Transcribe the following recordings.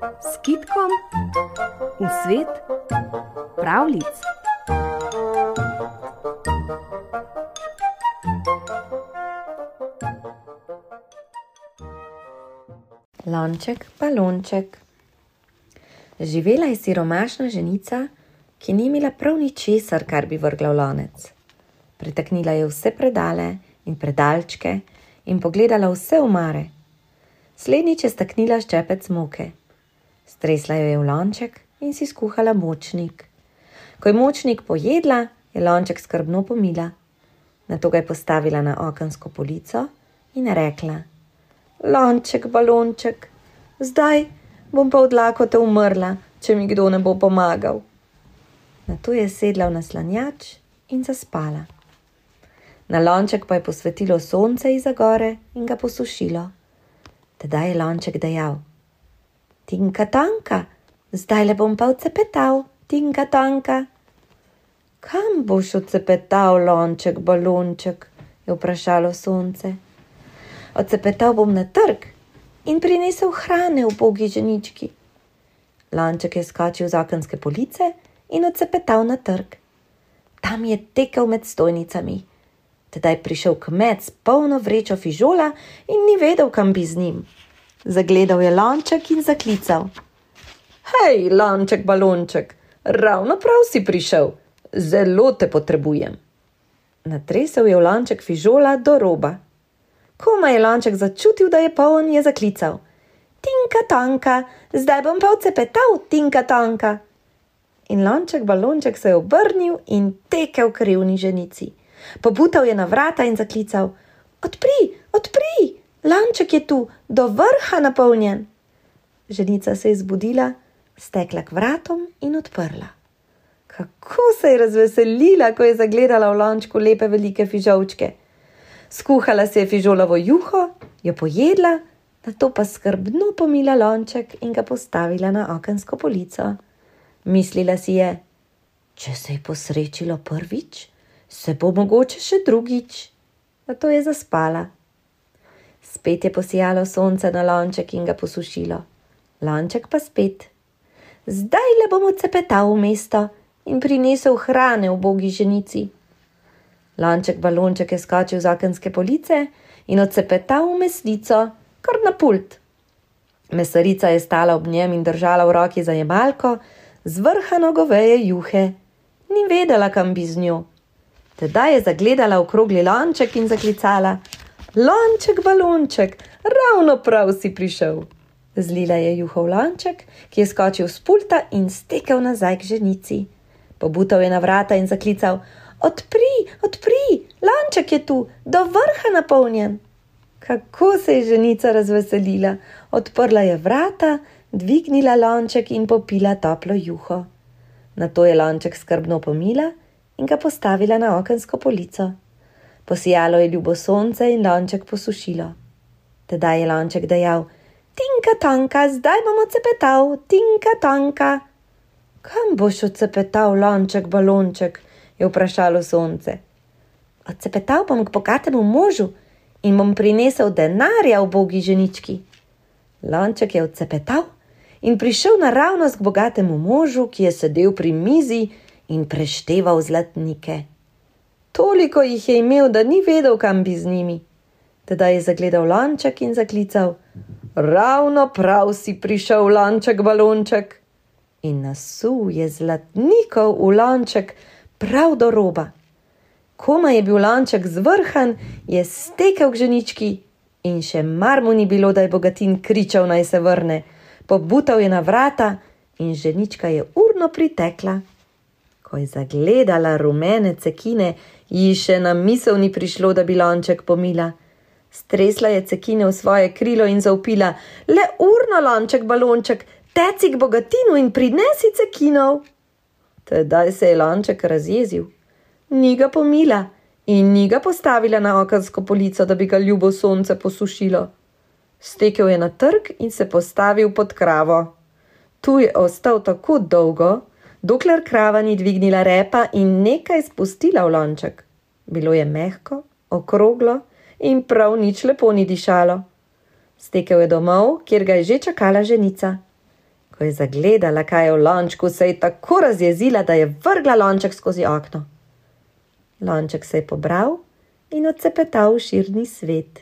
s kitkom v svet pravlic. Lonček, balonček. Živela je siromašna ženica, ki ni imela prav ničesar, kar bi vrgla v lonec. Pretaknila je vse predale in predalčke in pogledala vse umare. Slednjič je staknila ščepec moke. Stresla jo je v lonček in si skuhala močnik. Ko je močnik pojedla, je lonček skrbno pomila. Na to ga je postavila na okensko polico in rekla: Lonček, balonček, zdaj bom pa od lakote umrla, če mi kdo ne bo pomagal. Na to je sedla v naslanjač in zaspala. Na lonček pa je posvetilo sonce iza gore in ga posušilo. Tedaj je lonček dejal: Tinka tanka, zdaj le bom pa odcepetal, tinka tanka. Kam boš odcepetal, lonček, balonček? je vprašalo sonce. Odcepetal bom na trg in prinesel hrane v bogi ženički. Lonček je skočil z okenske police in odcepetal na trg. Tam je tekel med stojnicami. Tedaj je prišel kmet s polno vrečo fižola in ni vedel, kam bi z njim. Zagledal je lonček in zaklical: Hej, lonček, balonček, ravno prav si prišel, zelo te potrebujem. Natresel je v lonček fižola do roba. Koma je lonček začutil, da je poln, je zaklical: Tinka tanka, zdaj bom pa odcepetal, tinka tanka. In lonček, balonček se je obrnil in tekel k revni ženici. Pobutal je na vrata in zaklical: Odpri, odpri, lanček je tu, do vrha napolnjen. Ženica se je zbudila, stekla k vratom in odprla. Kako se je razveselila, ko je zagledala v lončku lepe velike fižolčke. Skuhala si je fižolovo juho, jo pojedla, na to pa skrbno pomila lonček in ga postavila na okensko polico. Mislila si je, če se je posrečilo prvič, se bo mogoče še drugič. Na to je zaspala. Spet je posijalo sonce na lonček in ga posušilo. Lonček pa spet. Zdaj le bom odcepetal v mesto in prinesel hrane v bogi ženici. Lonček balonček je skočil z okenske police in odcepetal v mesnico, kar na pult. Mesarica je stala ob njem in držala v roki zajemalko, zvrhano goveje juhe. Ni vedela, kam bi z njo. Tedaj je zagledala okrogli lonček in zaklicala: Lonček, balonček, ravno prav si prišel. Zlila je juhov lonček, ki je skočil z pulta in stekel nazaj k ženici. Pobutal je na vrata in zaklical: Odpri, odpri, lonček je tu, do vrha napolnjen. Kako se je ženica razveselila, odprla je vrata, dvignila lonček in popila toplo juho. Na to je lonček skrbno pomila in ga postavila na okensko polico. Posijalo je ljubo sonce in lonček posušilo. Tedaj je lonček dejal: Tinka tanka, zdaj bom odcepetal, tinka tanka. Kam boš odcepetal, lonček, balonček? je vprašalo sonce. Odcepetal bom k bogatemu možu in bom prinesel denarja v bogi ženički. Lonček je odcepetal in prišel naravnost k bogatemu možu, ki je sedel pri mizi in prešteval zlatnike. Toliko jih je imel, da ni vedel, kam bi z njimi. Tedaj je zagledal lonček in zaklical: Ravno prav si prišel, lonček, balonček. In nasul je zlatnikov v lonček prav do roba. Koma je bil lonček zvrhan, je stekel k ženički in še mar mu ni bilo, da je bogatin kričal naj se vrne. Pobutal je na vrata in ženička je urno pritekla. Ko je zagledala rumene cekine, ji še na misel ni prišlo, da bi lonček pomila. Stresla je cekine v svoje krilo in zaupila: Le urno lonček, balonček, teci k bogatinu in prinesi cekinov. Tedaj se je lonček razjezil, ni ga pomila in ni ga postavila na okensko polico, da bi ga ljubo sonce posušilo. Stekel je na trg in se postavil pod kravo. Tu je ostal tako dolgo, dokler krava ni dvignila repa in nekaj spustila v lonček. Bilo je mehko, okroglo in prav nič lepo ni dišalo. Stekel je domov, kjer ga je že čakala ženica. Ko je zagledala, kaj je v lončku, se je tako razjezila, da je vrgla lonček skozi okno. Lonček se je pobral in odcepetal v širni svet.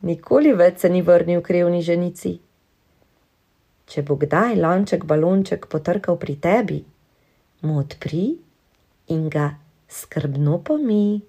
Nikoli več se ni vrnil k revni ženici. Če bo kdaj lonček balonček potrkal pri tebi, mu odpri in ga skrbno pomij.